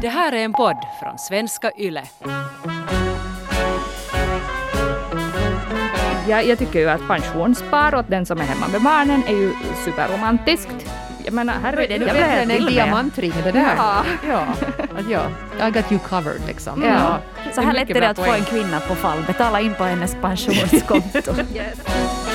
Det här är en podd från svenska YLE. Ja, jag tycker ju att pensionsspar åt den som är hemma med barnen är ju superromantiskt. Jag menar. Det är nog jag bättre än en diamantring det där. Ja. ja. I got you covered liksom. Ja. Så här lätt är det att få en kvinna på fall, betala in på hennes pensionskonto.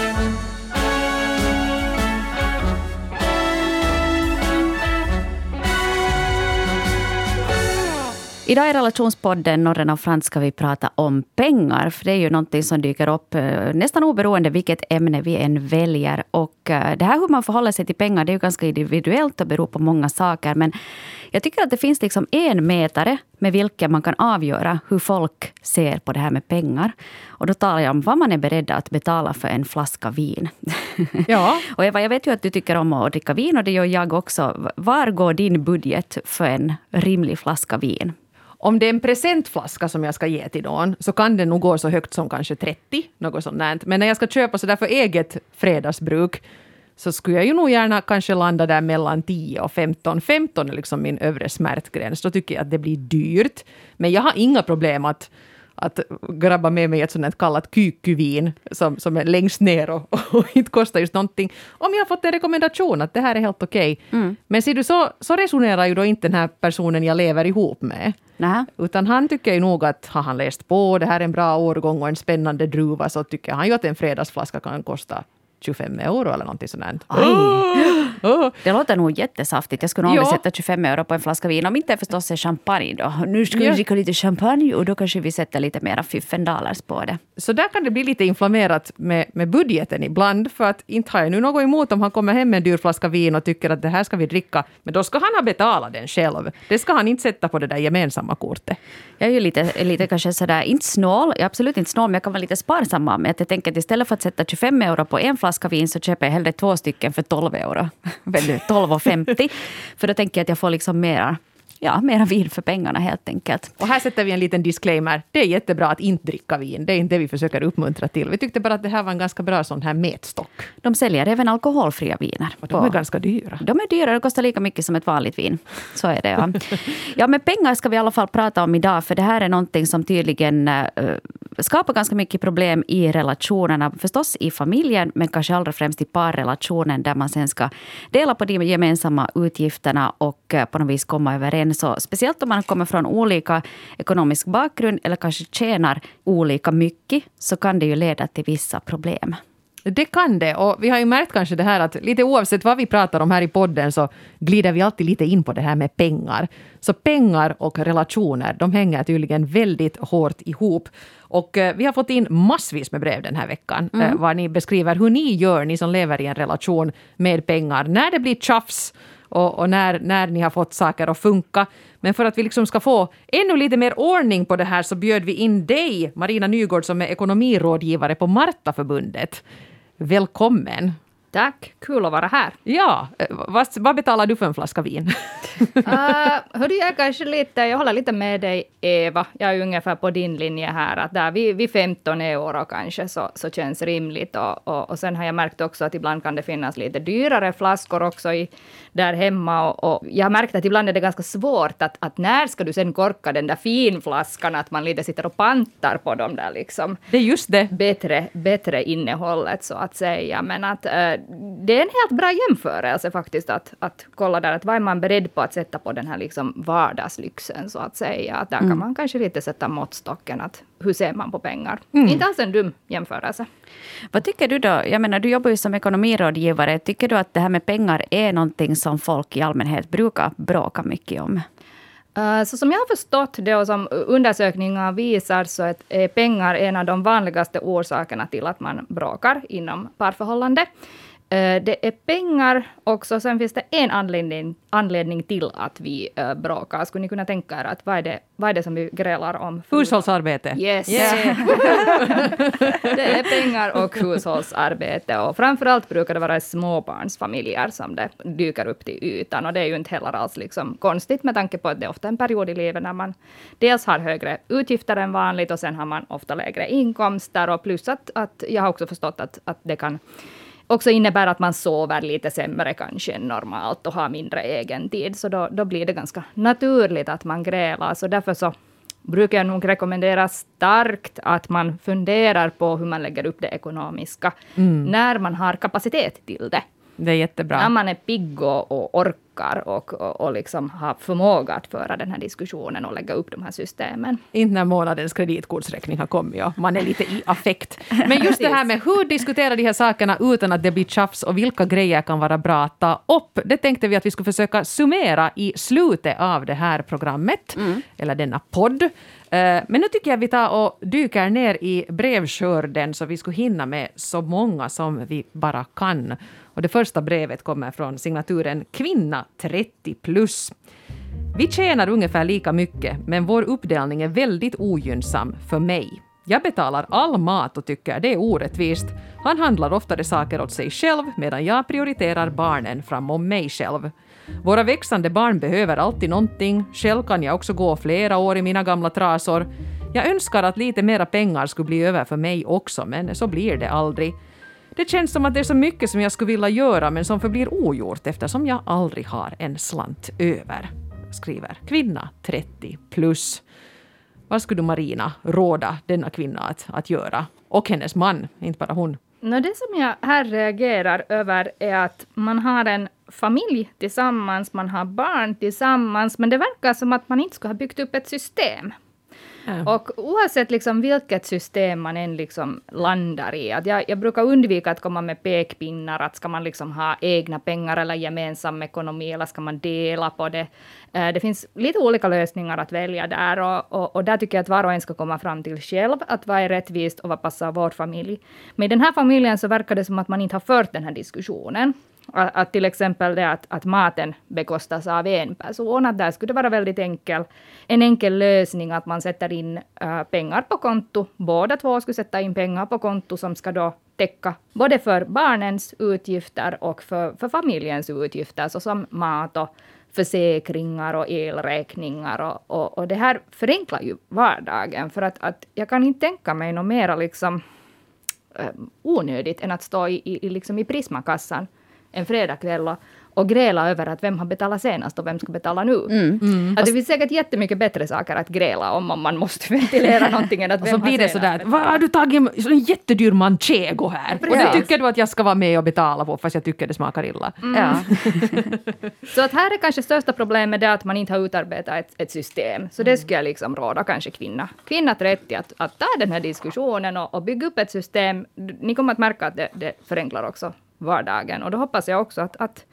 Idag i relationspodden Norren och Frans ska vi prata om pengar. För det är ju någonting som dyker upp eh, nästan oberoende vilket ämne vi än väljer. Och eh, det här hur man förhåller sig till pengar det är ju ganska individuellt och beror på många saker. Men jag tycker att det finns liksom en mätare med vilken man kan avgöra hur folk ser på det här med pengar. Och då talar jag om vad man är beredd att betala för en flaska vin. Ja. Och Eva, jag vet ju att du tycker om att dricka vin och det gör jag också. Var går din budget för en rimlig flaska vin? Om det är en presentflaska som jag ska ge till någon så kan den nog gå så högt som kanske 30, något sånt där. Men när jag ska köpa så där för eget fredagsbruk så skulle jag ju nog gärna kanske landa där mellan 10 och 15. 15 är liksom min övre smärtgräns. Då tycker jag att det blir dyrt. Men jag har inga problem att att grabba med mig ett sånt kallat kykkyvin som, som är längst ner och, och inte kostar just någonting. Om jag har fått en rekommendation att det här är helt okej. Men ser du, så, så resonerar ju då inte den här personen jag lever ihop med. Nä? Utan han tycker ju nog att har han läst på, det här är en bra årgång och en spännande druva, så tycker han ju att en fredagsflaska kan kosta 25 euro eller någonting sånt. Åh! Det låter nog jättesaftigt. Jag skulle nog Ja. sätta 25 euro på en flaska vin. Om inte förstås är champagne då. Nu ska vi Ja. dricka lite champagne och då kanske vi sätter lite mera fiffendalers på det. Så där kan det bli lite inflammerat med, med budgeten ibland, för att inte har jag nu något emot om han kommer hem med en dyr flaska vin och tycker att det här ska vi dricka, men då ska han ha betalat den själv. Det ska han inte sätta på det där gemensamma kortet. Jag är ju lite, lite kanske sådär, inte snål, jag är absolut inte snål, men jag kan vara lite sparsam med att jag tänker att istället för att sätta 25 euro på en flaska vin så köper jag hellre två stycken för 12 euro. Vet du, 12,50. för då tänker jag att jag får liksom mera, ja, mera vin för pengarna helt enkelt. Och här sätter vi en liten disclaimer. Det är jättebra att inte dricka vin. Det är inte det vi försöker uppmuntra till. Vi tyckte bara att det här var en ganska bra sån här mätstock. De säljer även alkoholfria viner. Och de är ganska dyra. De är dyra, de kostar lika mycket som ett vanligt vin. Så är det. Ja. ja, men pengar ska vi i alla fall prata om idag, för det här är någonting som tydligen äh, skapar ganska mycket problem i relationerna. Förstås i familjen, men kanske allra främst i parrelationen, där man sen ska dela på de gemensamma utgifterna och eh, på något vis komma överens. Och speciellt om man kommer från olika ekonomisk bakgrund eller kanske tjänar olika mycket, så kan det ju leda till vissa problem. Det kan det. Och vi har ju märkt kanske det här att lite oavsett vad vi pratar om här i podden så glider vi alltid lite in på det här med pengar. Så pengar och relationer, de hänger tydligen väldigt hårt ihop. Och eh, vi har fått in massvis med brev den här veckan, eh, var ni beskriver hur ni gör, ni som lever i en relation med pengar, när det blir tjafs och, och när, när ni har fått saker att funka. Men för att vi liksom ska få ännu lite mer ordning på det här så bjöd vi in dig, Marina Nygård, som är ekonomirådgivare på Martaförbundet. Välkommen! Tack, kul att vara här. Ja, eh, vad, vad betalar du för en flaska vin? Uh, hörde jag kanske lite, jag håller lite med dig Eva, jag är ungefär på din linje här, att där vid, vid 15 euro kanske så, så känns rimligt. Och, och, och sen har jag märkt också att ibland kan det finnas lite dyrare flaskor också i, där hemma. Och, och jag har märkt att ibland är det ganska svårt att, att när ska du sen korka den där finflaskan, att man lite sitter och pantar på dem där liksom Det är just det. bättre, bättre innehållet så att säga. Men att eh, det är en helt bra jämförelse faktiskt att, att kolla där att vad är man beredd på att sätta på den här liksom vardagslyxen så att säga. Att där kan man kanske lite sätta måttstocken att hur ser man på pengar. Inte alls en dum jämförelse. Vad tycker du då? Jag menar, du jobbar ju som ekonomirådgivare. Tycker du att det här med pengar är någonting som folk i allmänhet brukar bråka mycket om? Eh, Så som jag har förstått det och som undersökningar visar så är- är pengar en av de vanligaste orsakerna till att man bråkar inom parförhållande. Eh, Det är pengar också, sen finns det en anledning, anledning till att vi eh, bråkar. Skulle ni kunna tänka er att vad är det, vad är det som vi grälar om? Hushållsarbete. Yes. Yeah. det är pengar och hushållsarbete. Och framförallt brukar det vara småbarnsfamiljer som det dyker upp till ytan. Och det är ju inte heller alls liksom konstigt med tanke på att det är ofta en period i livet när man dels har högre utgifter än vanligt och sen har man ofta lägre inkomster. Och plus att, att jag har också förstått att, att det kan också innebär att man sover lite sämre kanske än normalt och har mindre egen tid. Så då, då blir det ganska naturligt att man grälar. Så därför så brukar jag nog rekommendera starkt att man funderar på hur man lägger upp det ekonomiska, Mm. när man har kapacitet till det. Det är jättebra. När man är pigg och, och orkar och, och, och liksom har förmåga att föra den här diskussionen och lägga upp de här systemen. Inte när månadens kreditkortsräkning har kommit och man är lite i affekt. Men just det här med hur diskutera de här sakerna utan att det blir tjafs och vilka grejer kan vara bra att ta upp. Det tänkte vi att vi skulle försöka summera i slutet av det här programmet, eller denna podd. Eh, Men nu tycker jag vi tar och dyker ner i brevskörden så vi skulle hinna med så många som vi bara kan. Och det första brevet kommer från signaturen Kvinna 30 plus. Vi tjänar ungefär lika mycket, men vår uppdelning är väldigt ogynnsam för mig. Jag betalar all mat och tycker det är orättvist. Han handlar oftare saker åt sig själv medan jag prioriterar barnen framom mig själv. Våra växande barn behöver alltid någonting. Själv kan jag också gå flera år i mina gamla trasor. Jag önskar att lite mera pengar skulle bli över för mig också, men så blir det aldrig. Det känns som att det är så mycket som jag skulle vilja göra men som förblir ogjort eftersom jag aldrig har en slant över. Skriver kvinna 30 plus. Vad skulle du Marina råda denna kvinna att, att göra? Och hennes man, inte bara hon. No, det som jag här reagerar över är att man har en familj tillsammans, man har barn tillsammans, men det verkar som att man inte skulle ha byggt upp ett system. Och oavsett liksom vilket system man än liksom landar i, att jag, jag brukar undvika att komma med pekpinnar, att ska man liksom ha egna pengar eller gemensam ekonomi, eller ska man dela på det? Eh, det finns lite olika lösningar att välja där, och, och, och där tycker jag att var och en ska komma fram till själv, att vad är rättvist och vad passar vår familj. Men i den här familjen så verkar det som att man inte har fört den här diskussionen. Att, att till exempel det att, att maten bekostas av en person, att där skulle det vara väldigt enkel, en enkel lösning att man sätter in äh, pengar på konto. Båda två skulle sätta in pengar på konto som ska då täcka både för barnens utgifter och för, för familjens utgifter, såsom mat och försäkringar och elräkningar. Och, och, och det här förenklar ju vardagen, för att, att jag kan inte tänka mig något mera liksom, eh, onödigt än att stå i, i, i liksom i Prismakassan en fredagkväll och, och gräla över att vem har betalat senast och vem ska betala nu. Mm. Att det finns säkert jättemycket bättre saker att gräla om om man måste ventilera någonting än att Och vem så blir har det sådär, vad har du tagit en jättedyr manchego här? Och det Precis. tycker du att jag ska vara med och betala på fast jag tycker det smakar illa. Ja. Så att här är kanske största problemet det att man inte har utarbetat ett, ett system. Så det skulle jag liksom råda kanske kvinna, kvinna 30 att, att ta den här diskussionen och, och bygga upp ett system. Ni kommer att märka att det, det förenklar också vardagen. Och då hoppas jag också att, att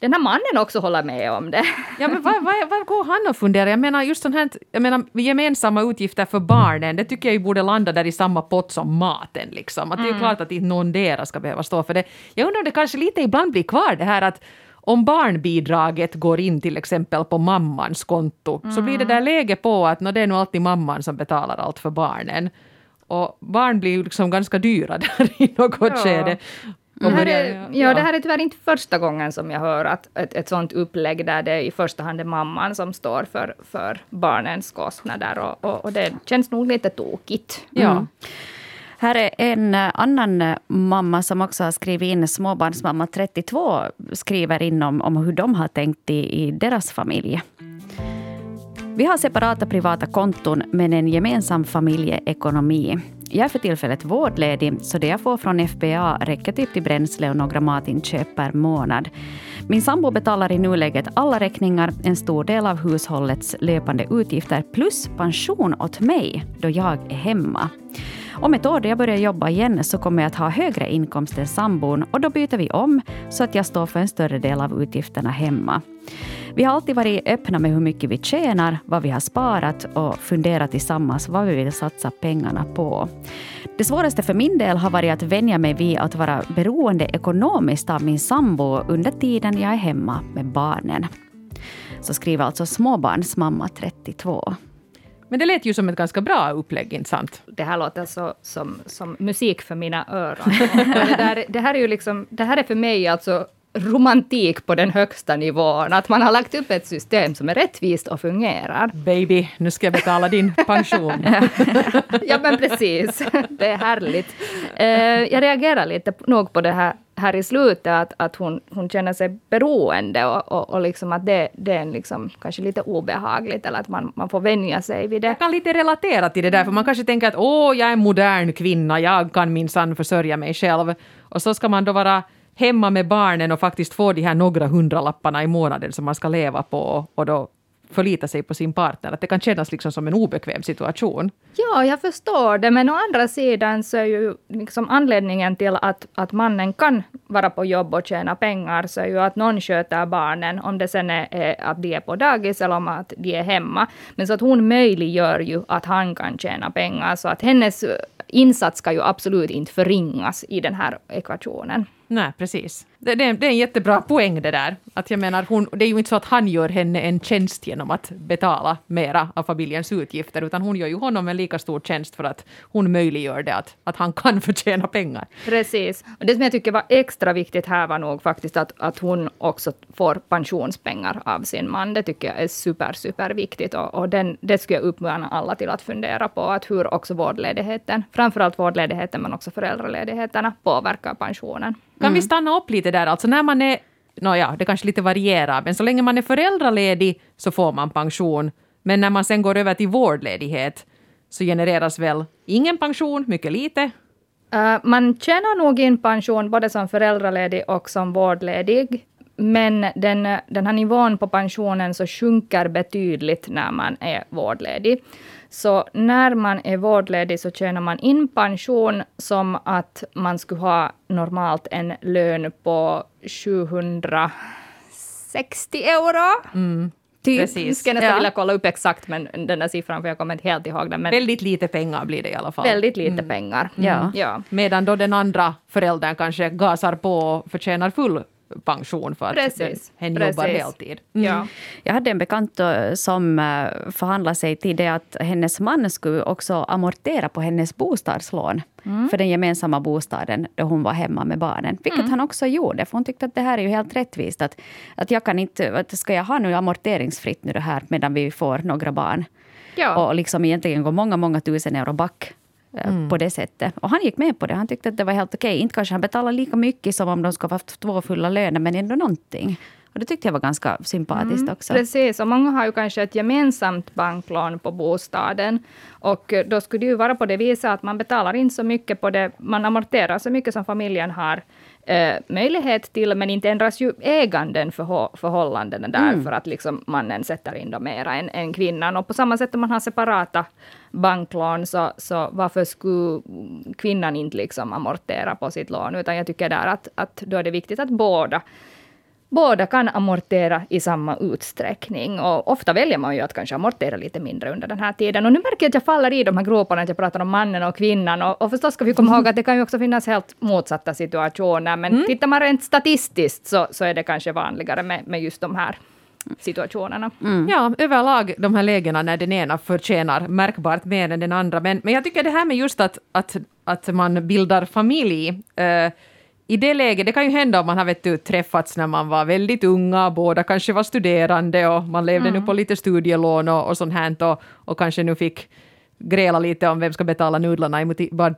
den här mannen också håller med om det. Ja, men var, var, var går han och funderar? Jag menar, just sånt här, jag menar, gemensamma utgifter för barnen, det tycker jag ju borde landa där i samma pott som maten. Liksom. Att det är ju klart att inte någon deras ska behöva stå för det. Jag undrar om det kanske lite ibland blir kvar det här att om barnbidraget går in till exempel på mammans konto, så blir det där läge på att nå, det är nog alltid mamman som betalar allt för barnen. Och barn blir ju liksom ganska dyra där i något Ja. skede. Det här, är, ja, det här är tyvärr inte första gången som jag hör att ett, ett sånt upplägg där det i första hand är mamman som står för, för barnens kostnader. Och, och, och det känns nog lite tokigt. Ja. Mm. Här är en eh, annan eh, mamma som också har skrivit in, småbarnsmamma 32, skriver in om, om hur de har tänkt i, i deras familj. Vi har separata privata konton men en gemensam familjeekonomi. Jag är för tillfället vårdledig, så det jag får från FBA räcker typ till bränsle och några matinköp per månad. Min sambo betalar i nuläget alla räkningar, en stor del av hushållets löpande utgifter plus pension åt mig då jag är hemma. Om ett år då jag börjar jobba igen så kommer jag att ha högre inkomst än sambon och då byter vi om så att jag står för en större del av utgifterna hemma. Vi har alltid varit öppna med hur mycket vi tjänar, vad vi har sparat och funderat tillsammans vad vi vill satsa pengarna på. Det svåraste för min del har varit att vänja mig vid att vara beroende ekonomiskt av min sambo under tiden jag är hemma med barnen. Så skriver alltså småbarnsmamma 32. Men det lät ju som ett ganska bra upplägg, inte sant? Det här låter så, som, som musik för mina öron. Det, där, det, här är ju liksom, det här är för mig alltså romantik på den högsta nivån. Att man har lagt upp ett system som är rättvist och fungerar. Baby, nu ska jag betala din pension. Ja, men precis. Det är härligt. Eh, jag reagerar lite nog på det här här i slutet att, att hon, hon känner sig beroende och, och, och liksom att det, det är liksom kanske lite obehagligt eller att man, man får vänja sig vid det. Jag kan lite relatera till det där, för man kanske tänker att åh, jag är en modern kvinna, jag kan minsann försörja mig själv. Och så ska man då vara hemma med barnen och faktiskt få de här några hundralapparna i månaden som man ska leva på och då förlita sig på sin partner. Att det kan kännas liksom som en obekväm situation. Ja, jag förstår det. Men å andra sidan så är ju liksom anledningen till att, att mannen kan vara på jobb och tjäna pengar, så är ju att någon sköter barnen, om det sen är att de är på dagis eller om att de är hemma. Men så att hon möjliggör ju att han kan tjäna pengar, så att hennes insats ska ju absolut inte förringas i den här ekvationen. Nej, precis. Det, det, det, är en jättebra poäng det där. Att jag menar, hon, det är ju inte så att han gör henne en tjänst genom att betala mera av familjens utgifter, utan hon gör ju honom en lika stor tjänst för att hon möjliggör det, att, att han kan förtjäna pengar. Precis. Och det som jag tycker var extra viktigt här var nog faktiskt att, att hon också får pensionspengar av sin man. Det tycker jag är super, super viktigt. Och, och den, det skulle jag uppmana alla till att fundera på, att hur också vårdledigheten, framförallt vårdledigheten, men också föräldraledigheterna påverkar pensionen. Kan mm. vi stanna upp lite där? Alltså när man är, nåja, det kanske lite varierar, men så länge man är föräldraledig så får man pension. Men när man sen går över till vårdledighet så genereras väl ingen pension, mycket lite? Uh, man tjänar nog in pension både som föräldraledig och som vårdledig. Men den, den här nivån på pensionen så sjunker betydligt när man är vårdledig. Så när man är vårdledig så tjänar man in pension som att man skulle ha normalt en lön på 760 euro. Mm. Typ. Precis. Jag skulle nästan ja. vilja kolla upp exakt men den där siffran, för jag kommer inte helt ihåg den. Men väldigt lite pengar blir det i alla fall. Väldigt lite mm. pengar. Ja. ja. Medan då den andra föräldern kanske gasar på och förtjänar full pension för att Precis. hen Precis. jobbar heltid. Mm. Ja. Jag hade en bekant som eh, förhandlade sig till det att hennes man skulle också amortera på hennes bostadslån mm. för den gemensamma bostaden då hon var hemma med barnen. Vilket mm. han också gjorde, för hon tyckte att det här är ju helt rättvist. Att, att jag kan inte, att ska jag ha nu amorteringsfritt nu det här medan vi får några barn? Ja. Och liksom egentligen gå många, många tusen euro back mm. på det sättet. Och han gick med på det. Han tyckte att det var helt okej. Inte kanske han betalade lika mycket som om de skulle haft två fulla löner, men ändå någonting. Och det tyckte jag var ganska sympatiskt mm, också. Precis, och många har ju kanske ett gemensamt banklån på bostaden. Och då skulle det ju vara på det viset att man betalar in så mycket på det, man amorterar så mycket som familjen har eh, möjlighet till, men inte ändras ju äganden för förhållandena där, mm. för att liksom mannen sätter in då mera än, än kvinnan. Och på samma sätt om man har separata banklån, så, så varför skulle kvinnan inte liksom amortera på sitt lån? Utan jag tycker där att, att då är det viktigt att båda båda kan amortera i samma utsträckning. Och ofta väljer man ju att kanske amortera lite mindre under den här tiden. Och nu märker jag att jag faller i de här groparna, att jag pratar om mannen och kvinnan. Och, och förstås ska vi komma ihåg att det kan ju också finnas helt motsatta situationer. Men mm. tittar man rent statistiskt så, så är det kanske vanligare med, med just de här situationerna. Mm. Ja, överlag de här lägena när den ena förtjänar märkbart mer än den andra. Men, men jag tycker det här med just att, att, att man bildar familj, eh, i det läget, det kan ju hända om man har vet du, träffats när man var väldigt unga, båda kanske var studerande och man levde mm. nu på lite studielån och, och sånt här och, och kanske nu fick gräla lite om vem ska betala nudlarna i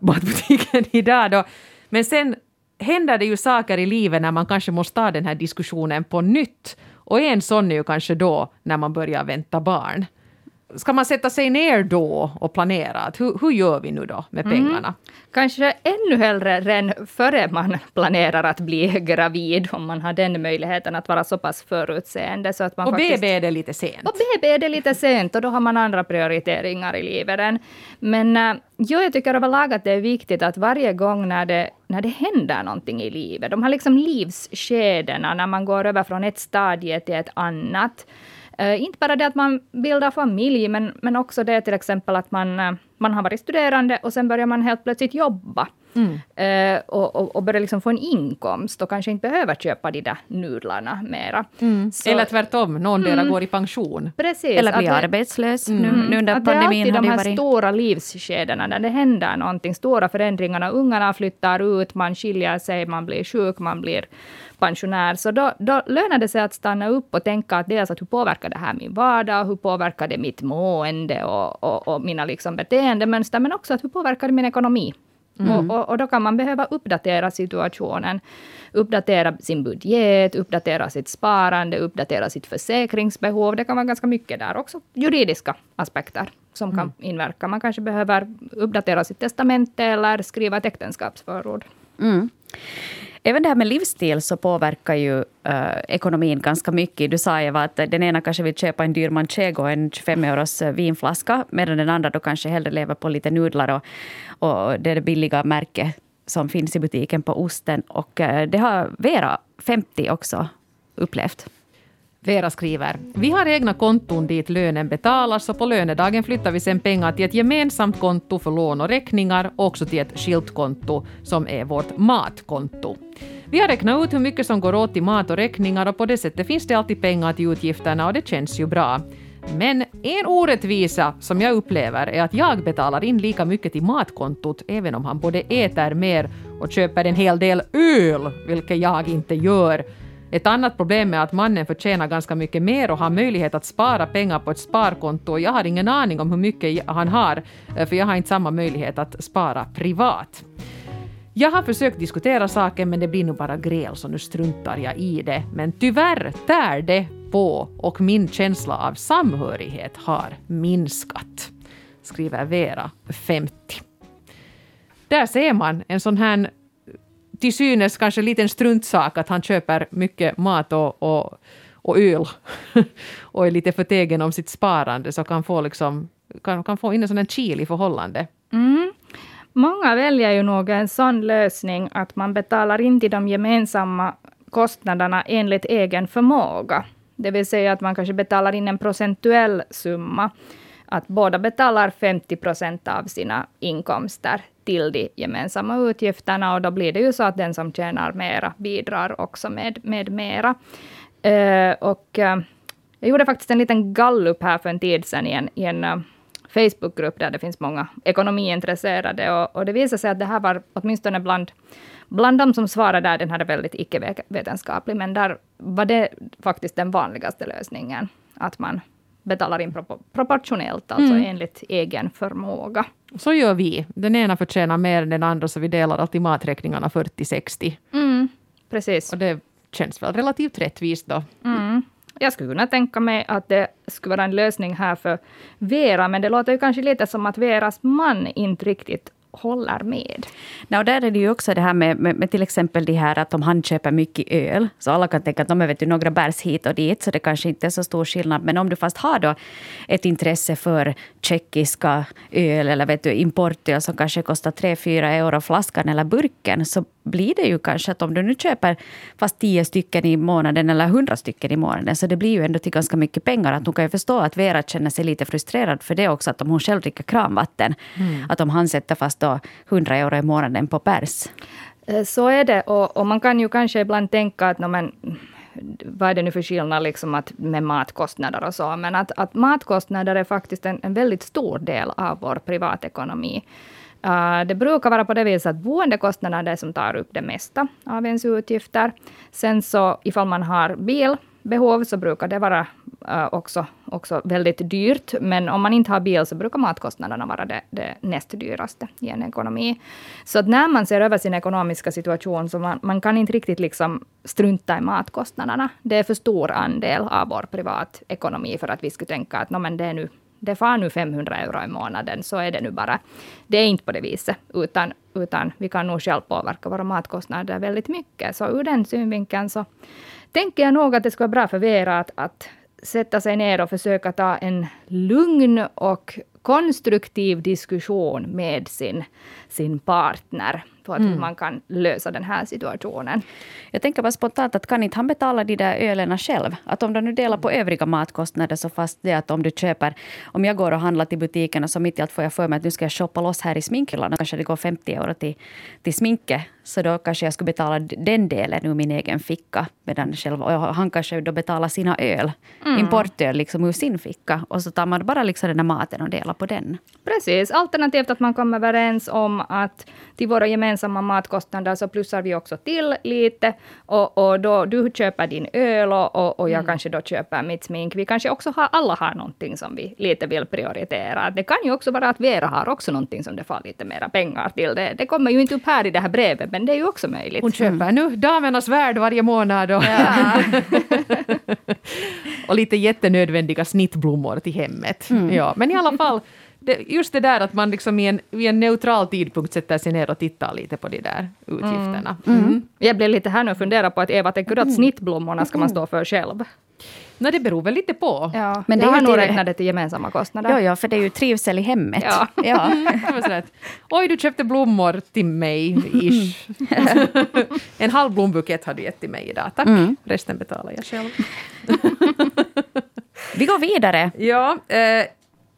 matbutiken idag då. Men sen händer det ju saker i livet när man kanske måste ta den här diskussionen på nytt. Och en sån är ju kanske då när man börjar vänta barn. Ska man sätta sig ner då och planera? Att hur, hur gör vi nu då med mm. pengarna? Kanske ännu hellre redan före man planerar att bli gravid, om man har den möjligheten att vara så pass förutseende. Så att man och faktiskt, BB är det lite sent? Och BB är det lite sent och då har man andra prioriteringar i livet. Men äh, jo, jag tycker överlag att det är viktigt att varje gång när det, när det händer någonting i livet, de här liksom livsskedena, när man går över från ett stadie till ett annat, Eh, inte bara det att man bildar familj, men, men också det till exempel att man, eh, man har varit studerande och sen börjar man helt plötsligt jobba. Mm. Uh, och, och, och börjar liksom få en inkomst och kanske inte behöver köpa de där nudlarna mera. Mm. Så, Eller tvärtom, någon mm, går i pension. Precis, Eller blir arbetslös nu, mm. nu under att pandemin. Det är alltid de här varit... stora livsskedena när det händer någonting, stora förändringarna. Ungarna flyttar ut, man skiljer sig, man blir sjuk, man blir pensionär, så då, då lönar det sig att stanna upp och tänka att dels att hur påverkar det här min vardag, hur påverkar det mitt mående och, och, och mina liksom beteendemönster, men också att hur påverkar det min ekonomi? Och, och, och, då kan man behöva uppdatera situationen. Uppdatera sin budget, uppdatera sitt sparande, uppdatera sitt försäkringsbehov. Det kan vara ganska mycket där. Också juridiska aspekter som kan inverka. Man kanske behöver uppdatera sitt testamente eller skriva ett äktenskapsförord. Mm. Även det här med livsstil så påverkar ju äh, ekonomin ganska mycket. Du sa Eva att den ena kanske vill köpa en dyr manchego och en 25 euros äh, vinflaska medan den andra då kanske hellre lever på lite nudlar och, och det är det billiga märket som finns i butiken på osten. Och äh, det har Vera, 50, också upplevt. Vera skriver, vi har egna konton dit lönen betalas och på lönedagen flyttar vi sen pengar till ett gemensamt konto för lån och räkningar och också till ett skilt konto som är vårt matkonto. Vi har räknat ut hur mycket som går åt till mat och räkningar och på det sättet finns det alltid pengar till utgifterna och det känns ju bra. Men en orättvisa som jag upplever är att jag betalar in lika mycket till matkontot även om han både äter mer och köper en hel del öl, vilket jag inte gör. Ett annat problem är att mannen förtjänar ganska mycket mer och har möjlighet att spara pengar på ett sparkonto. Jag har ingen aning om hur mycket han har, eh, för jag har inte samma möjlighet att spara privat. Jag har försökt diskutera saken men det blir nog bara gräl så nu struntar jag i det. Men tyvärr tär det på och min känsla av samhörighet har minskat. Skriver Vera, 50. Där ser man en sån här till synes kanske en liten struntsak att han köper mycket mat och, och, och öl och är lite förtegen om sitt sparande så kan få, liksom, kan, kan få in en sån här kil i förhållande. Mm. Många väljer ju nog en sån lösning att man betalar in till de gemensamma kostnaderna enligt egen förmåga. Det vill säga att man kanske betalar in en procentuell summa. Att båda betalar 50 procent av sina inkomster till de gemensamma utgifterna och då blir det ju så att den som tjänar mera bidrar också med, med mera. Uh, och uh, jag gjorde faktiskt en liten gallup här för en tid sedan i en, i en uh, Facebookgrupp där det finns många ekonomiintresserade och, och det visade sig att det här var åtminstone bland Bland de som svarade där, den här är väldigt icke-vetenskaplig, men där var det faktiskt den vanligaste lösningen. Att man betalar in proportionellt, alltså mm. enligt egen förmåga. Så gör vi. Den ena förtjänar mer än den andra, så vi delar alltid maträkningarna 40-60. Mm, precis. Och det känns väl relativt rättvist då. Mm. Jag skulle kunna tänka mig att det skulle vara en lösning här för Vera, men det låter ju kanske lite som att Veras man inte riktigt håller med. No, där är det ju också det här med, med, med, till exempel det här att om han köper mycket öl, så alla kan tänka att de är vet du, några bärs hit och dit, så det kanske inte är så stor skillnad. Men om du fast har då ett intresse för tjeckiska öl eller vet du, importöl som kanske kostar 3-4 euro flaskan eller burken, så blir det ju kanske att om du nu köper fast 10 stycken i månaden eller 100 stycken i månaden, så det blir ju ändå till ganska mycket pengar. Att hon kan ju förstå att Vera känner sig lite frustrerad för det också, att om hon själv dricker kranvatten, mm. att om han sätter fast då 100 euro i månaden på pers. Eh, så är det. Och, och, man kan ju kanske ibland tänka att no, men, vad är det nu för skillnad liksom att, med matkostnader och så. Men att, att matkostnader är faktiskt en, en väldigt stor del av vår privatekonomi. Uh, det brukar vara på det viset att boendekostnader är det som tar upp det mesta av ens utgifter. Sen så ifall man har bil behov så brukar det vara uh, också, också väldigt dyrt. Men om man inte har bil så brukar matkostnaderna vara det, det näst dyraste i en ekonomi. Så att när man ser över sin ekonomiska situation så man, man kan inte riktigt liksom strunta i matkostnaderna. Det är för stor andel av vår privatekonomi för att vi skulle tänka att no, men det är nu det far nu 500 euro i månaden, så är det nu bara. Det är inte på det viset, utan, utan vi kan nog själv påverka våra matkostnader väldigt mycket. Så ur den synvinkeln så tänker jag nog att det skulle vara bra för Vera att, att sätta sig ner och försöka ta en lugn och konstruktiv diskussion med sin, sin partner på att mm. hur man kan lösa den här situationen. Jag tänker bara spontant att kan inte han betala de där ölerna själv? Att om de nu delar på övriga matkostnader så fast det att om du köper, om jag går och handlar till butiken och så mitt i allt får jag för mig att nu ska jag shoppa loss här i sminkhyllan och kanske det går 50 euro till, till sminket. Så då kanske jag skulle betala den delen ur min egen ficka. Medan själv, och han kanske då betalar sina öl, mm. importöl liksom ur sin ficka. Och så tar man bara liksom den där maten och delar på den. Precis, alternativt att man kommer överens om att till våra gemensamma matkostnader så plussar vi också till lite. Och, och då du köper din öl och, och, jag kanske då köper mitt smink. Vi kanske också har, alla har någonting som vi lite vill prioritera. Det kan ju också vara att Vera har också någonting som det får lite mera pengar till. Det, det kommer ju inte upp här i det här brevet, men det är ju också möjligt. Hon köper nu Damernas Värld varje månad. Och, och lite jättenödvändiga snittblommor till hemmet. Ja, men i alla fall, det, just det där att man liksom i en, vid en neutral tidpunkt sätter sig ner och tittar lite på de där utgifterna. Mm. Jag blev lite här nu och funderar på att Eva, tänker du att snittblommorna ska man stå för själv? No, det beror väl lite på. Ja, Men det jag är har nog till- räknat det till gemensamma kostnader. Ja, ja, för det är ju trivsel i hemmet. Ja. Ja. Oj, du köpte blommor till mig, ish. en halv blombukett har du gett till mig idag. Tack. Resten betalar jag själv. Vi går vidare. Ja, eh,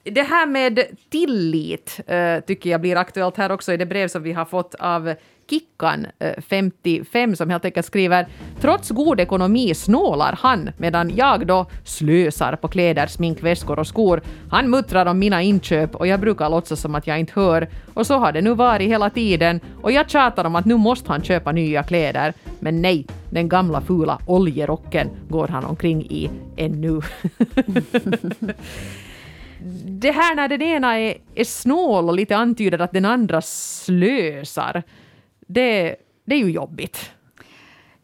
det här med tillit eh, tycker jag blir aktuellt här också i det brev som vi har fått av Kickan, eh, 55, som helt enkelt skriver Trots god ekonomi snålar han medan jag då slösar på kläder, smink, väskor och skor. Han muttrar om mina inköp och jag brukar låtsas som att jag inte hör. Och så har det nu varit hela tiden och jag tjatar om att nu måste han köpa nya kläder. Men nej, den gamla fula oljerocken går han omkring i ännu. det här när den ena är, är snål och lite antyder att den andra slösar, det, det är ju jobbigt.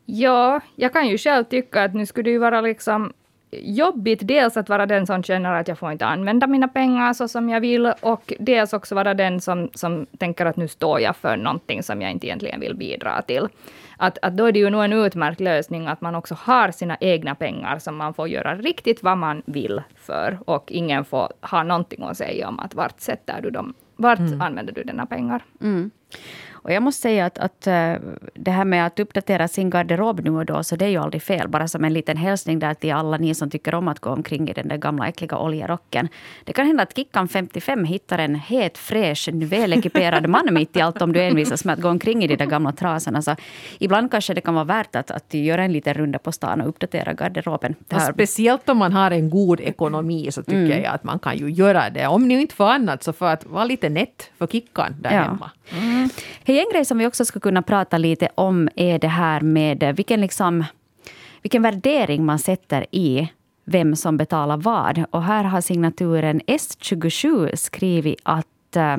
Ja, jag kan ju själv tycka att nu skulle det ju vara liksom jobbigt dels att vara den som känner att jag får inte använda mina pengar så som jag vill och dels också vara den som, som tänker att nu står jag för någonting som jag inte egentligen vill bidra till. Att, att då är det ju nog en utmärkt lösning att man också har sina egna pengar som man får göra riktigt vad man vill för och ingen får ha någonting att säga om att vart sätter du dem, vart använder du dina pengar. Mm. Och jag måste säga att, att eh, det här med att uppdatera sin garderob nu och då, så det är ju aldrig fel. Bara som en liten hälsning där till alla ni som tycker om att gå omkring i den där gamla äckliga oljerocken. Det kan hända att Kickan 55 hittar en het, fräsch, välekiperad man mitt i allt om du envisas med att gå omkring i de där gamla trasorna. Så ibland kanske det kan vara värt att, att göra en liten runda på stan och uppdatera garderoben. Och speciellt om man har en god ekonomi så tycker jag att man kan ju göra det. Om ni inte får annat så för att vara lite nätt för Kickan där Ja. hemma. En grej som vi också ska kunna prata lite om är det här med vilken, liksom, vilken värdering man sätter i vem som betalar vad. Och här har signaturen S27 skrivit att eh,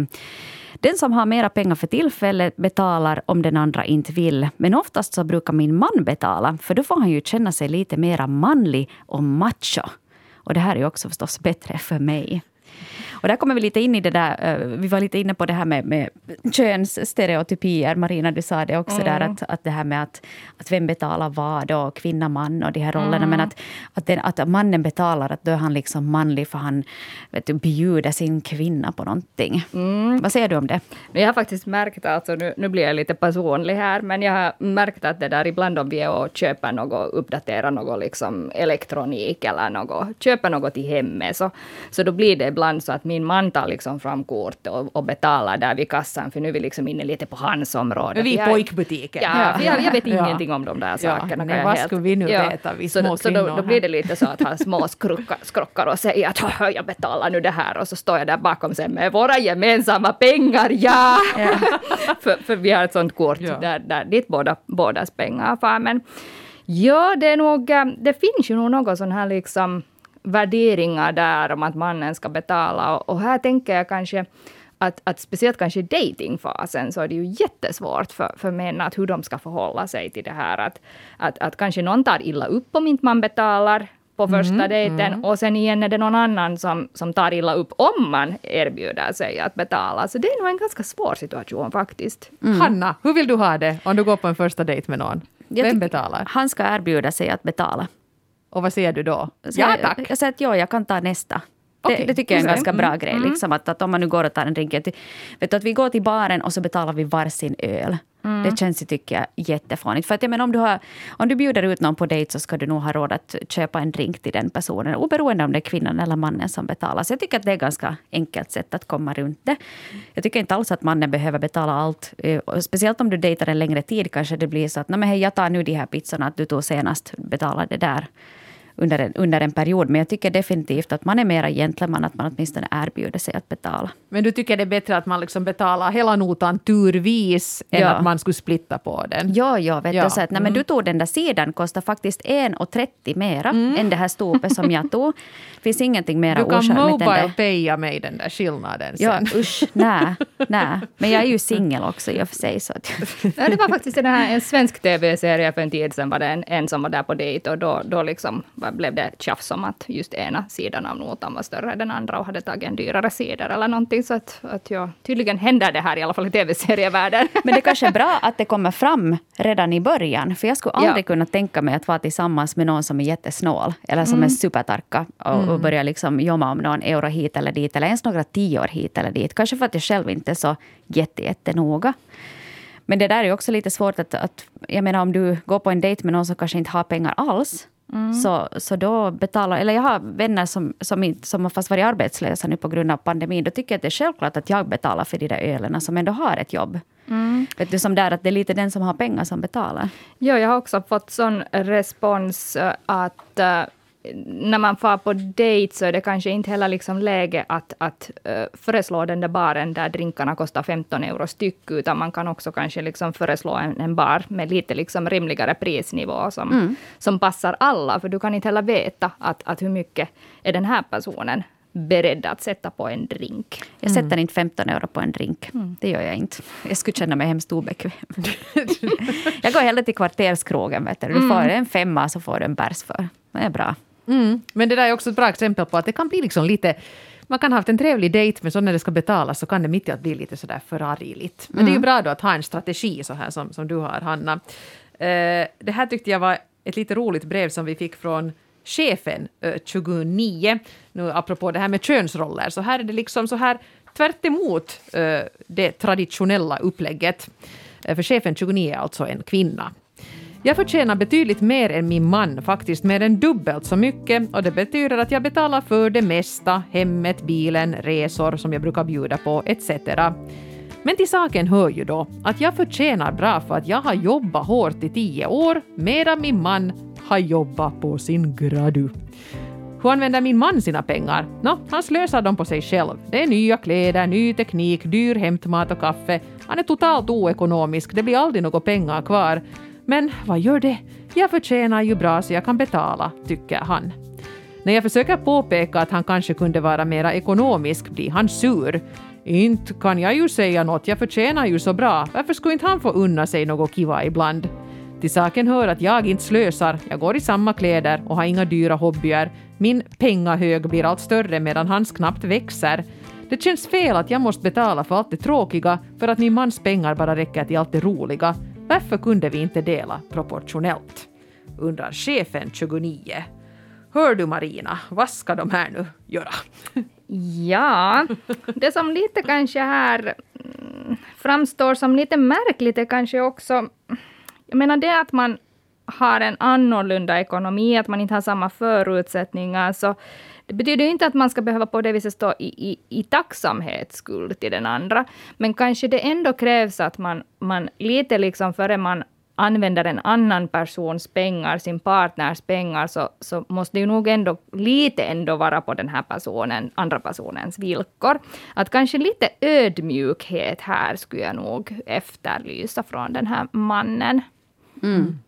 den som har mera pengar för tillfället betalar om den andra inte vill. Men oftast så brukar min man betala, för då får han ju känna sig lite mera manlig och macho. Och det här är ju också förstås bättre för mig. Och där kommer vi lite in i det där, eh, vi var lite inne på det här med, med könsstereotypier. Marina, du sa det också där, att, att det här med att, att vem betalar vad och kvinna, man och de här rollerna. Men att, att, den, att mannen betalar, att då är han liksom manlig för han vet du, bjuder sin kvinna på någonting. Vad säger du om det? Jag har faktiskt märkt, alltså nu, nu blir jag lite personlig här, men jag har märkt att det där ibland om vi är och köper något, uppdaterar något liksom elektronik eller något, köper något till hemmet, så, så då blir det ibland så att min man tar liksom fram kortet och, och betalar där vid kassan, för nu är vi liksom inne lite på hans område. Vi är pojkbutiken. Ja, för jag, jag vet Ja. ingenting om de där Ja, sakerna. jag vad skulle vi nu veta, vi så, små då- så då, då blir det lite så att han små skrockar, skrockar och säger att "Haha, jag betalar nu det här och så står jag där bakom sen med våra gemensamma pengar, ja! för, för vi har ett sånt kort Ja. där, där dit båda, bådas pengar far. Men ja, det är nog, eh, det finns ju nog något sån här liksom värderingar där om att mannen ska betala och, och här tänker jag kanske att, att speciellt kanske i datingfasen så är det ju jättesvårt för, för män att hur de ska förhålla sig till det här. Att, att, att kanske någon tar illa upp om inte man betalar på första dejten och sen igen är det någon annan som, som tar illa upp om man erbjuder sig att betala. Så det är nog en ganska svår situation faktiskt. Hanna, hur vill du ha det om du går på en första dejt med någon? Vem betalar? Han ska erbjuda sig att betala. Och vad säger du då? Så ja jag, tack. Jag säger att ja, jag kan ta nästa. Det, det tycker jag är en ganska bra grej. Liksom, att, att om man nu går och tar en drink. Vet du, att vi går till baren och så betalar vi varsin öl. Det känns ju, tycker jag, jättefånigt. För att jag menar, om, du har, om du bjuder ut någon på dejt så ska du nog ha råd att köpa en drink till den personen. Oberoende om det är kvinnan eller mannen som betalar. Så jag tycker att det är ett ganska enkelt sätt att komma runt det. Jag tycker inte alls att mannen behöver betala allt. Eh, Speciellt om du dejtar en längre tid kanske det blir så att Nej, men hej, jag tar nu de här pizzorna att du tog senast. Betala det där under en, under en period. Men jag tycker definitivt att man är mera gentleman, att man åtminstone erbjuder sig att betala. Men du tycker det är bättre att man liksom betalar hela notan turvis än Ja. att man skulle splitta på den? Ja, ja, vet Ja. du. Så att, nej, men du tog den där sidan, kostar faktiskt 1,30 mera än det här stopet som jag tog. finns ingenting mera Du kan ocharmigt än det. paya mig den där skillnaden Ja, sen. usch, nej, nej. Men jag är ju singel också i och för sig. Så att, Ja, det var faktiskt den här, en svensk tv-serie för en tid sedan var det en, en som var där på dejt och då, då liksom var- blev det tjafs om att just ena sidan av notan var större än den andra och hade tagit en dyrare sida eller någonting. Så att, att ja, tydligen händer det här i alla fall i tv-serievärlden. Men det kanske är bra att det kommer fram redan i början. För jag skulle Ja. aldrig kunna tänka mig att vara tillsammans med någon som är jättesnål. Eller som är supertarka och, och börja liksom jomma om någon euro hit eller dit. Eller ens några tior hit eller dit. Kanske för att jag själv inte är så jätte, jättenoga. Men det där är också lite svårt att, att... Jag menar om du går på en dejt med någon som kanske inte har pengar alls. Så, så då betalar... Eller jag har vänner som, som, som har fast varit arbetslösa nu på grund av pandemin. Då tycker jag att det är självklart att jag betalar för de där ölerna som ändå har ett jobb. Vet du, som där att det är lite den som har pengar som betalar. Ja, jag har också fått sån respons eh, att eh, när man far på dejt så är det kanske inte heller liksom läge att, att uh, föreslå den där baren där drinkarna kostar 15 euro styck, utan man kan också kanske liksom föreslå en, en bar med lite liksom rimligare prisnivå som, som passar alla, för du kan inte heller veta att, att hur mycket är den här personen beredd att sätta på en drink. Jag sätter inte 15 euro på en drink. Det gör jag inte. Jag skulle känna mig hemskt obekväm. jag går hellre till kvarterskrogen. Vet du. du får en femma så får du en bärs för. Det är bra. Mm. Men det där är också ett bra exempel på att det kan bli liksom lite man kan ha haft en trevlig dejt, men så när det ska betalas så kan det mitt i att bli lite sådär förargligt. Men det är ju bra då att ha en strategi så här som, som du har, Hanna. Eh, det här tyckte jag var ett lite roligt brev som vi fick från chefen eh, 29. Nu apropå det här med könsroller, så här är det liksom så här tvärt emot eh, det traditionella upplägget. Eh, för chefen 29 är alltså en kvinna. Jag förtjänar betydligt mer än min man, faktiskt mer än dubbelt så mycket och det betyder att jag betalar för det mesta, hemmet, bilen, resor som jag brukar bjuda på etc. Men till saken hör ju då att jag förtjänar bra för att jag har jobbat hårt i tio år medan min man har jobbat på sin gradu. Hur använder min man sina pengar? Nå, han slösar dem på sig själv. Det är nya kläder, ny teknik, dyr hämtmat och kaffe. Han är totalt oekonomisk, det blir aldrig några pengar kvar. Men vad gör det? Jag förtjänar ju bra så jag kan betala, tycker han. När jag försöker påpeka att han kanske kunde vara mera ekonomisk blir han sur. Inte kan jag ju säga något, jag förtjänar ju så bra. Varför skulle inte han få unna sig något kiva ibland? Till saken hör att jag inte slösar, jag går i samma kläder och har inga dyra hobbyer. Min pengahög blir allt större medan hans knappt växer. Det känns fel att jag måste betala för allt det tråkiga för att min mans pengar bara räcker till allt det roliga. Varför kunde vi inte dela proportionellt? Undrar chefen 29. Hör du Marina, vad ska de här nu göra? Ja, det som lite kanske här mm, framstår som lite märkligt är kanske också... Jag menar det att man har en annorlunda ekonomi, att man inte har samma förutsättningar, så det betyder inte att man ska behöva på det viset stå i, i, i tacksamhetsskuld till den andra. Men kanske det ändå krävs att man, man lite liksom före man använder en annan persons pengar, sin partners pengar, så, så måste det ju nog ändå lite ändå vara på den här personen, andra personens villkor. Att kanske lite ödmjukhet här skulle jag nog efterlysa från den här mannen. Mm.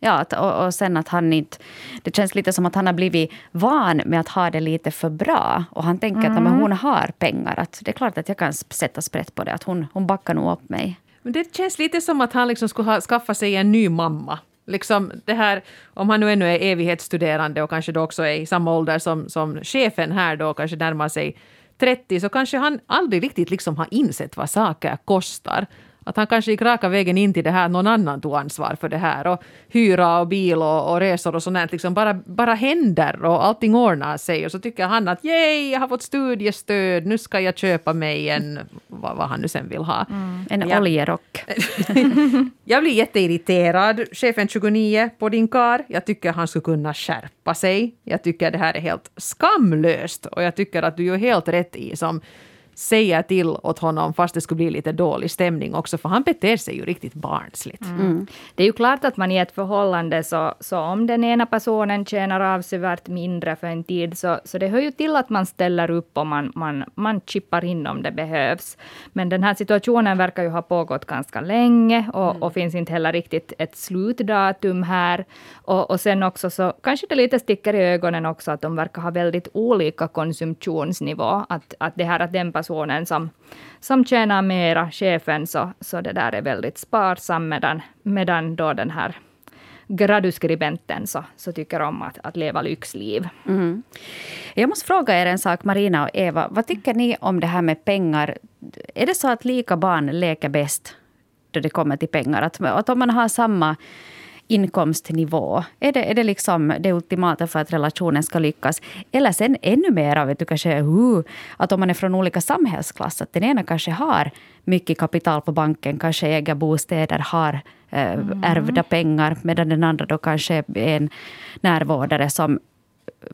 Ja, och, och sen att han inte... Det känns lite som att han har blivit van med att ha det lite för bra. Och han tänker att men hon har pengar. Att det är klart att jag kan sätta sprätt på det. Att hon, hon backar nog upp mig. Men det känns lite som att han liksom skulle ha skaffat sig en ny mamma. Liksom det här, om han nu ännu är evighetsstuderande och kanske då också är i samma ålder som, som chefen här då, kanske närmar sig 30, så kanske han aldrig riktigt liksom har insett vad saker kostar. Att han kanske gick raka vägen in till det här, någon annan tog ansvar för det här. Och hyra och bil och, och resor och sånt liksom bara, bara händer och allting ordnar sig. Och så tycker han att yay, jag har fått studiestöd, nu ska jag köpa mig en, vad, vad han nu sen vill ha. En Ja. oljerock. Jag blir jätteirriterad, chefen 29, på din kar. Jag tycker han skulle kunna skärpa sig. Jag tycker det här är helt skamlöst och jag tycker att du gör helt rätt i som säger till åt honom fast det skulle bli lite dålig stämning också, för han beter sig ju riktigt barnsligt. Mm. Det är ju klart att man i ett förhållande, så, så om den ena personen tjänar avsevärt mindre för en tid, så, så det hör ju till att man ställer upp och man, man, man chippar in om det behövs. Men den här situationen verkar ju ha pågått ganska länge och, mm. och finns inte heller riktigt ett slutdatum här. Och, och sen också så kanske det lite sticker i ögonen också att de verkar ha väldigt olika konsumtionsnivå. Att, att det här att den personen som, som tjänar mera, chefen, så, så det där är väldigt sparsam, medan, medan då den här graduskribenten så, så tycker om att, att leva lyxliv. Mm. Jag måste fråga er en sak, Marina och Eva. Vad tycker ni om det här med pengar? Är det så att lika barn leker bäst då det kommer till pengar? Att, att om man har samma inkomstnivå? Är det, är det liksom det ultimata för att relationen ska lyckas? Eller sen ännu mer, du, kanske uh, att om man är från olika samhällsklasser, att den ena kanske har mycket kapital på banken, kanske äger bostäder, har eh, mm. ärvda pengar, medan den andra då kanske är en närvårdare som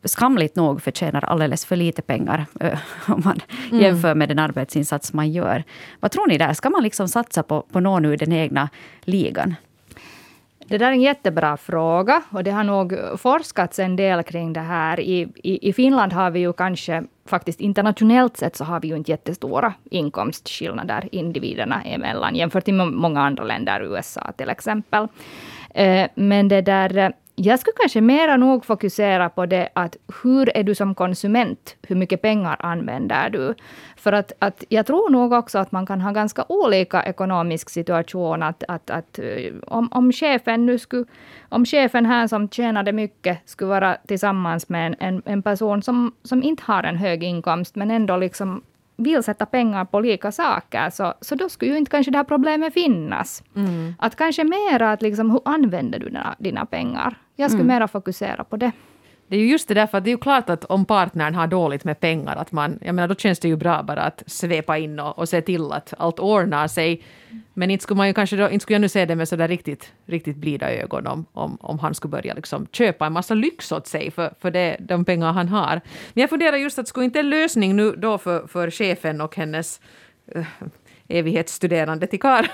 skamligt nog förtjänar alldeles för lite pengar eh, om man mm. jämför med den arbetsinsats man gör. Vad tror ni där? Ska man liksom satsa på, på någon ur den egna ligan? Det där är en jättebra fråga och det har nog forskats en del kring det här. I, i, I Finland har vi ju kanske, faktiskt internationellt sett, så har vi ju inte jättestora inkomstskillnader individerna emellan jämfört med många andra länder, USA till exempel. Eh, men det där jag skulle kanske mera nog fokusera på det att hur är du som konsument? Hur mycket pengar använder du? För att, att jag tror nog också att man kan ha ganska olika ekonomisk situation. Att, att, att eh, om, om chefen nu skulle, om chefen här som tjänade mycket skulle vara tillsammans med en, en person som, som inte har en hög inkomst, men ändå liksom vill sätta pengar på lika saker, så, så då skulle ju inte kanske det här problemet finnas. Mm. Att kanske mera att liksom, hur använder du dina, dina pengar? Jag skulle mm. mera fokusera på det. Det är ju just det där, för det är ju klart att om partnern har dåligt med pengar, att man, jag menar, då känns det ju bra bara att svepa in och, och se till att allt ordnar sig. Men inte skulle man ju kanske då, inte skulle jag nu se det med sådär riktigt, riktigt blida ögon om, om, om han skulle börja liksom köpa en massa lyx åt sig för, för det, de pengar han har. Men jag funderar just att skulle inte en lösning nu då för, för chefen och hennes uh, evighetsstuderande till kar.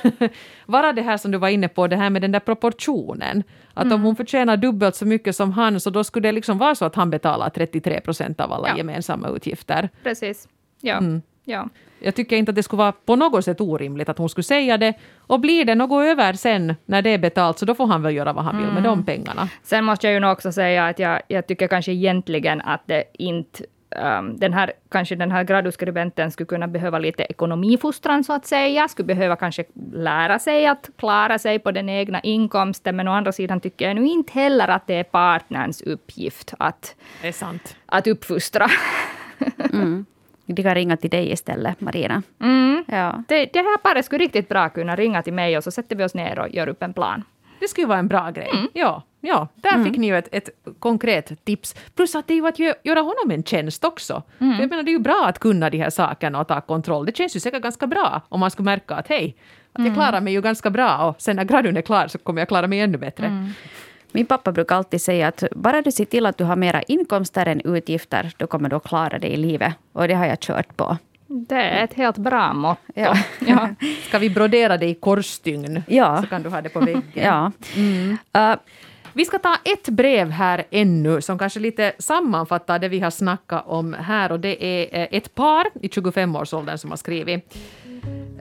vara det här som du var inne på, det här med den där proportionen. Att mm. om hon förtjänar dubbelt så mycket som han, så då skulle det liksom vara så att han betalar 33 procent av alla ja. gemensamma utgifter. Precis. Ja. Mm. ja. Jag tycker inte att det skulle vara på något sätt orimligt att hon skulle säga det. Och blir det något över sen när det är betalt, så då får han väl göra vad han vill mm. med de pengarna. Sen måste jag ju nog också säga att jag, jag tycker kanske egentligen att det inte um, den här, kanske den här graduskribenten skulle kunna behöva lite ekonomifostran så att säga, skulle behöva kanske lära sig att klara sig på den egna inkomsten, men å andra sidan tycker jag nu inte heller att det är partnerns uppgift att, det är sant. att uppfostra. mm. De kan ringa till dig istället, Marina. Mm. Ja. Det, det här paret skulle riktigt bra kunna ringa till mig och så sätter vi oss ner och gör upp en plan. Det skulle vara en bra grej. Mm. Ja, ja, där mm. fick ni ju ett, ett, konkret tips. Plus att det är ju att göra honom en tjänst också. Mm. Jag menar, det är ju bra att kunna de här sakerna och ta kontroll. Det känns ju säkert ganska bra om man skulle märka att hej, att jag mm. klarar mig ju ganska bra och sen när gradun är klar så kommer jag klara mig ännu bättre. Mm. Min pappa brukar alltid säga att bara du ser till att du har mera inkomster än utgifter, då kommer du att klara dig i livet. Och det har jag kört på. Det är ett helt bra motto. Ja. ja. Ska vi brodera det i korsstygn? Ja. Så kan du ha det på väggen. ja. Mm. Uh, vi ska ta ett brev här ännu som kanske lite sammanfattar det vi har snackat om här och det är eh, ett par i 25-årsåldern som har skrivit.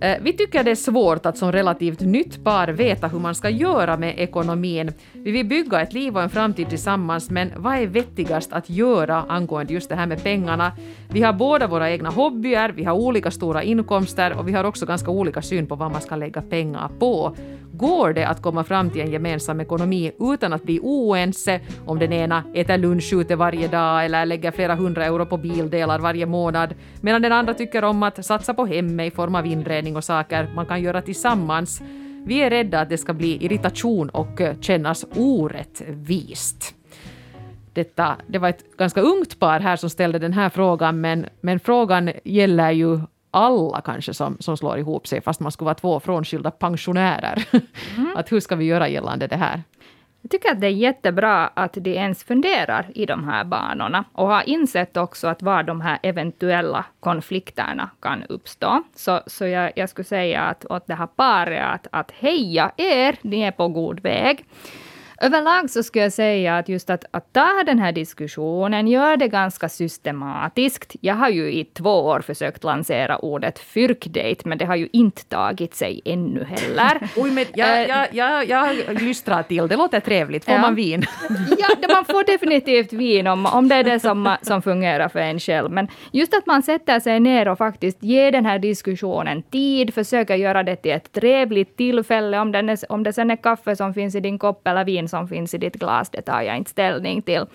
Eh, vi tycker det är svårt att som relativt nytt par veta hur man ska göra med ekonomin. Vi vill bygga ett liv och en framtid tillsammans, men vad är vettigast att göra angående just det här med pengarna? Vi har båda våra egna hobbyer, vi har olika stora inkomster och vi har också ganska olika syn på vad man ska lägga pengar på. Går det att komma fram till en gemensam ekonomi utan att bli oense om den ena äter lunch ute varje dag eller lägger flera hundra euro på bildelar varje månad, medan den andra tycker om att satsa på hemmet i form av inredning och saker man kan göra tillsammans. Vi är rädda att det ska bli irritation och kännas orättvist. Detta, det var ett ganska ungt par här som ställde den här frågan, men, men frågan gäller ju alla kanske som, som slår ihop sig, fast man skulle vara två frånskilda pensionärer. Mm. att hur ska vi göra gällande det här? Tycker att det är jättebra att de ens funderar i de här banorna och har insett också att var de här eventuella konflikterna kan uppstå. Så, så jag, jag skulle säga att åt det här paret att, att heja er, ni är på god väg. Överlag så skulle jag säga att just att, att ta den här diskussionen, gör det ganska systematiskt. Jag har ju i två år försökt lansera ordet fyrkdate, men det har ju inte tagit sig ännu heller. Oj, men jag, jag, jag, jag lystrar till. Det låter trevligt. Får Ja. man vin? Ja, man får definitivt vin om, om det är det som, som fungerar för en själv. Men just att man sätter sig ner och faktiskt ger den här diskussionen tid, försöker göra det till ett trevligt tillfälle. Om, den är, om det sen är kaffe som finns i din kopp eller vin som finns i ditt glas, det tar jag inte ställning till.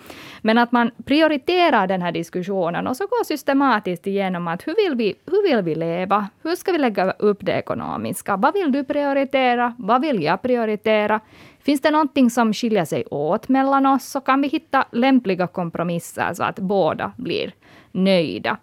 Men att man prioriterar den här diskussionen och så går systematiskt igenom att hur vill vi, hur vill vi leva? Hur ska vi lägga upp det ekonomiska? Vad vill du prioritera? Vad vill jag prioritera? Finns det någonting som skiljer sig åt mellan oss så kan vi hitta lämpliga kompromisser så att båda blir nöjda.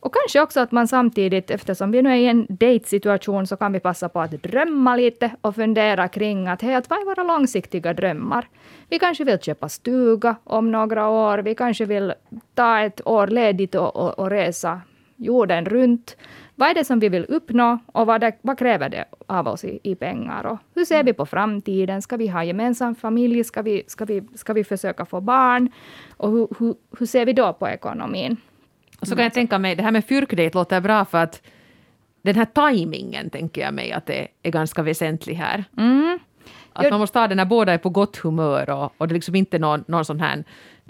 Och kanske också att man samtidigt, eftersom vi nu är i en dejtsituation, så kan vi passa på att drömma lite och fundera kring att, hej, att vad är våra långsiktiga drömmar? Vi kanske vill köpa stuga om några år. Vi kanske vill ta ett år ledigt och, och, och resa jorden runt. Vad är det som vi vill uppnå och vad, det, vad kräver det av oss i, i pengar? Och hur ser vi på framtiden? Ska vi ha gemensam familj? Ska vi, ska vi, ska vi försöka få barn? Och hur, hur, hur ser vi då på ekonomin? Och så kan jag tänka mig, det här med fyrkdate låter bra för att den här tajmingen tänker jag mig att det är ganska väsentlig här. Mm. Att Jo- man måste ha den när båda är på gott humör och, och det är liksom inte någon, någon sån här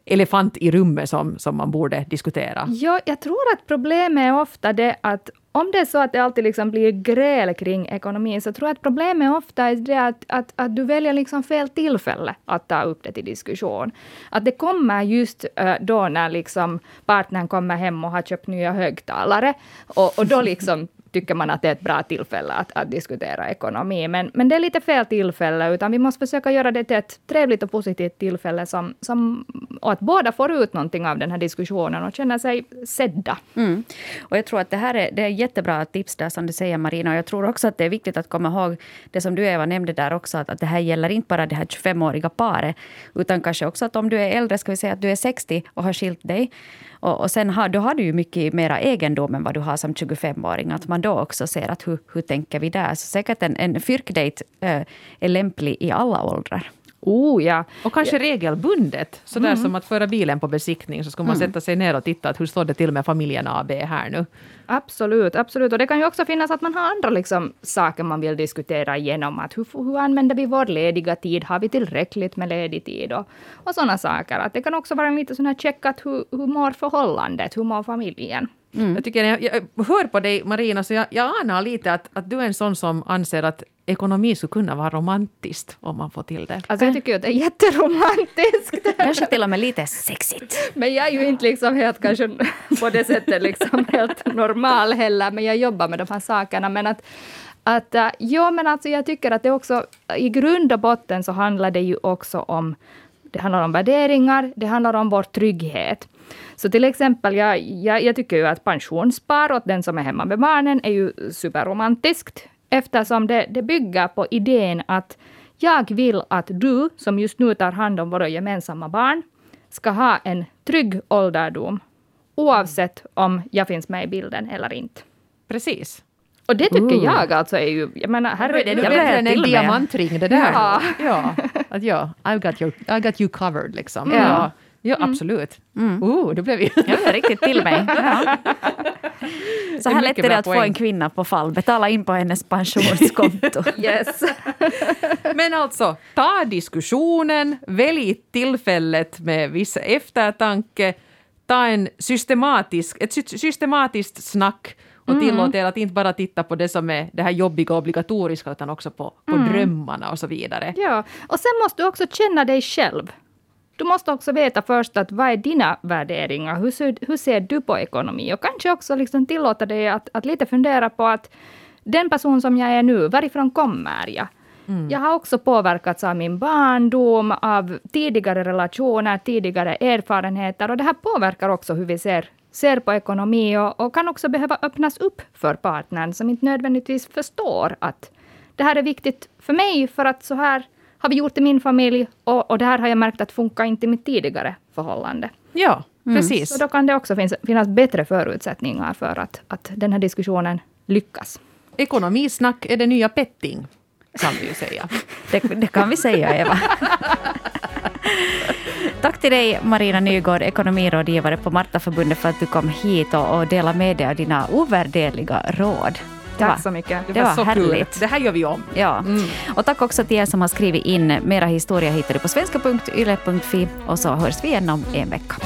elefant i rummet som, som man borde diskutera. Ja, jag tror att problemet är ofta det att om det är så att det alltid liksom blir gräl kring ekonomin, så tror jag att problemet ofta är det att, att, att du väljer liksom fel tillfälle att ta upp det till diskussion. Att det kommer just eh, då när liksom partnern kommer hem och har köpt nya högtalare, och, och då liksom tycker man att det är ett bra tillfälle att, att diskutera ekonomi. Men, men det är lite fel tillfälle, utan vi måste försöka göra det till ett trevligt och positivt tillfälle, som, som, och att båda får ut någonting av den här diskussionen och känner sig sedda. Mm. Och jag tror att det här är, det är jättebra tips där som du säger Marina. Och jag tror också att det är viktigt att komma ihåg det som du Eva nämnde där också. Att, att det här gäller inte bara det här 25-åriga paret. Utan kanske också att om du är äldre, ska vi säga att du är 60 och har skilt dig. Och, och sen har, då har du ju mycket mera egendom än vad du har som 25-åring. Att man då också ser att hur, hur tänker vi där. Så säkert en, en fyrkdejt eh, är lämplig i alla åldrar. Oh ja. Och kanske regelbundet, sådär Mm. som att föra bilen på besiktning, så ska man sätta sig ner och titta att hur står det till med familjen AB här nu. Absolut, absolut. Och det kan ju också finnas att man har andra liksom, saker man vill diskutera igenom. Att hur, hur använder vi vår lediga tid? Har vi tillräckligt med ledig tid? Och, och sådana saker. Att det kan också vara en lite sån här check att hur, hur mår förhållandet? Hur mår familjen? Jag, tycker, jag, jag hör på dig Marina, så jag, jag anar lite att, att du är en sån som anser att ekonomi skulle kunna vara romantiskt om man får till det. Alltså jag tycker ju att det är jätteromantiskt. Kanske till och med lite sexigt. Men jag är ju inte liksom helt kanske på det sättet liksom helt normal heller, men jag jobbar med de här sakerna. Men att, att äh, ja, men alltså jag tycker att det också, i grund och botten så handlar det ju också om, det handlar om värderingar, det handlar om vår trygghet. Så till exempel, jag, jag, jag tycker ju att pensionsspar åt den som är hemma med barnen är ju superromantiskt, eftersom det, det bygger på idén att jag vill att du, som just nu tar hand om våra gemensamma barn, ska ha en trygg ålderdom, oavsett om jag finns med i bilden eller inte. Precis. Och det tycker Ooh. jag alltså är ju, jag menar, Det är herregud. nu jag än en diamantring det där. Ja. ja. Att ja, I got, your, I got you covered liksom. Ja. Ja, ja absolut. Mm. Oh, då blev vi... Ja, det riktigt till mig. Ja. Så Det är här lätt är det att få poäng. en kvinna på fall. Betala in på hennes pensionskonto. Yes. Men alltså, ta diskussionen, välj tillfället med viss eftertanke, ta en systematisk, ett sy- systematiskt snack och tillåt er att inte bara titta på det som är det här jobbiga och obligatoriska utan också på, på drömmarna och så vidare. Ja, och sen måste du också känna dig själv. Du måste också veta först att vad är dina värderingar? Hur ser, hur ser du på ekonomi? Och kanske också liksom tillåta dig att, att lite fundera på att den person som jag är nu, varifrån kommer jag? Jag har också påverkats av min barndom, av tidigare relationer, tidigare erfarenheter. Och det här påverkar också hur vi ser, ser på ekonomi och, och kan också behöva öppnas upp för partnern som inte nödvändigtvis förstår att det här är viktigt för mig för att så här har vi gjort i min familj och, och det här har jag märkt att funkar inte i mitt tidigare förhållande. Ja, precis. Så då kan det också finnas, finnas bättre förutsättningar för att, att den här diskussionen lyckas. Ekonomisnack är det nya petting, kan vi ju säga. Det, det kan vi säga, Eva. Tack till dig, Marina Nygård, ekonomirådgivare på Martaförbundet, för att du kom hit och, och delade med dig av dina ovärderliga råd. Det Tack var- så mycket. Det, Det var, var så härligt. kul. Det här gör vi om. Ja. Och tack också till er som har skrivit in. Mera historia hittar du på svenska.yle.fi och så hörs vi igen om en vecka.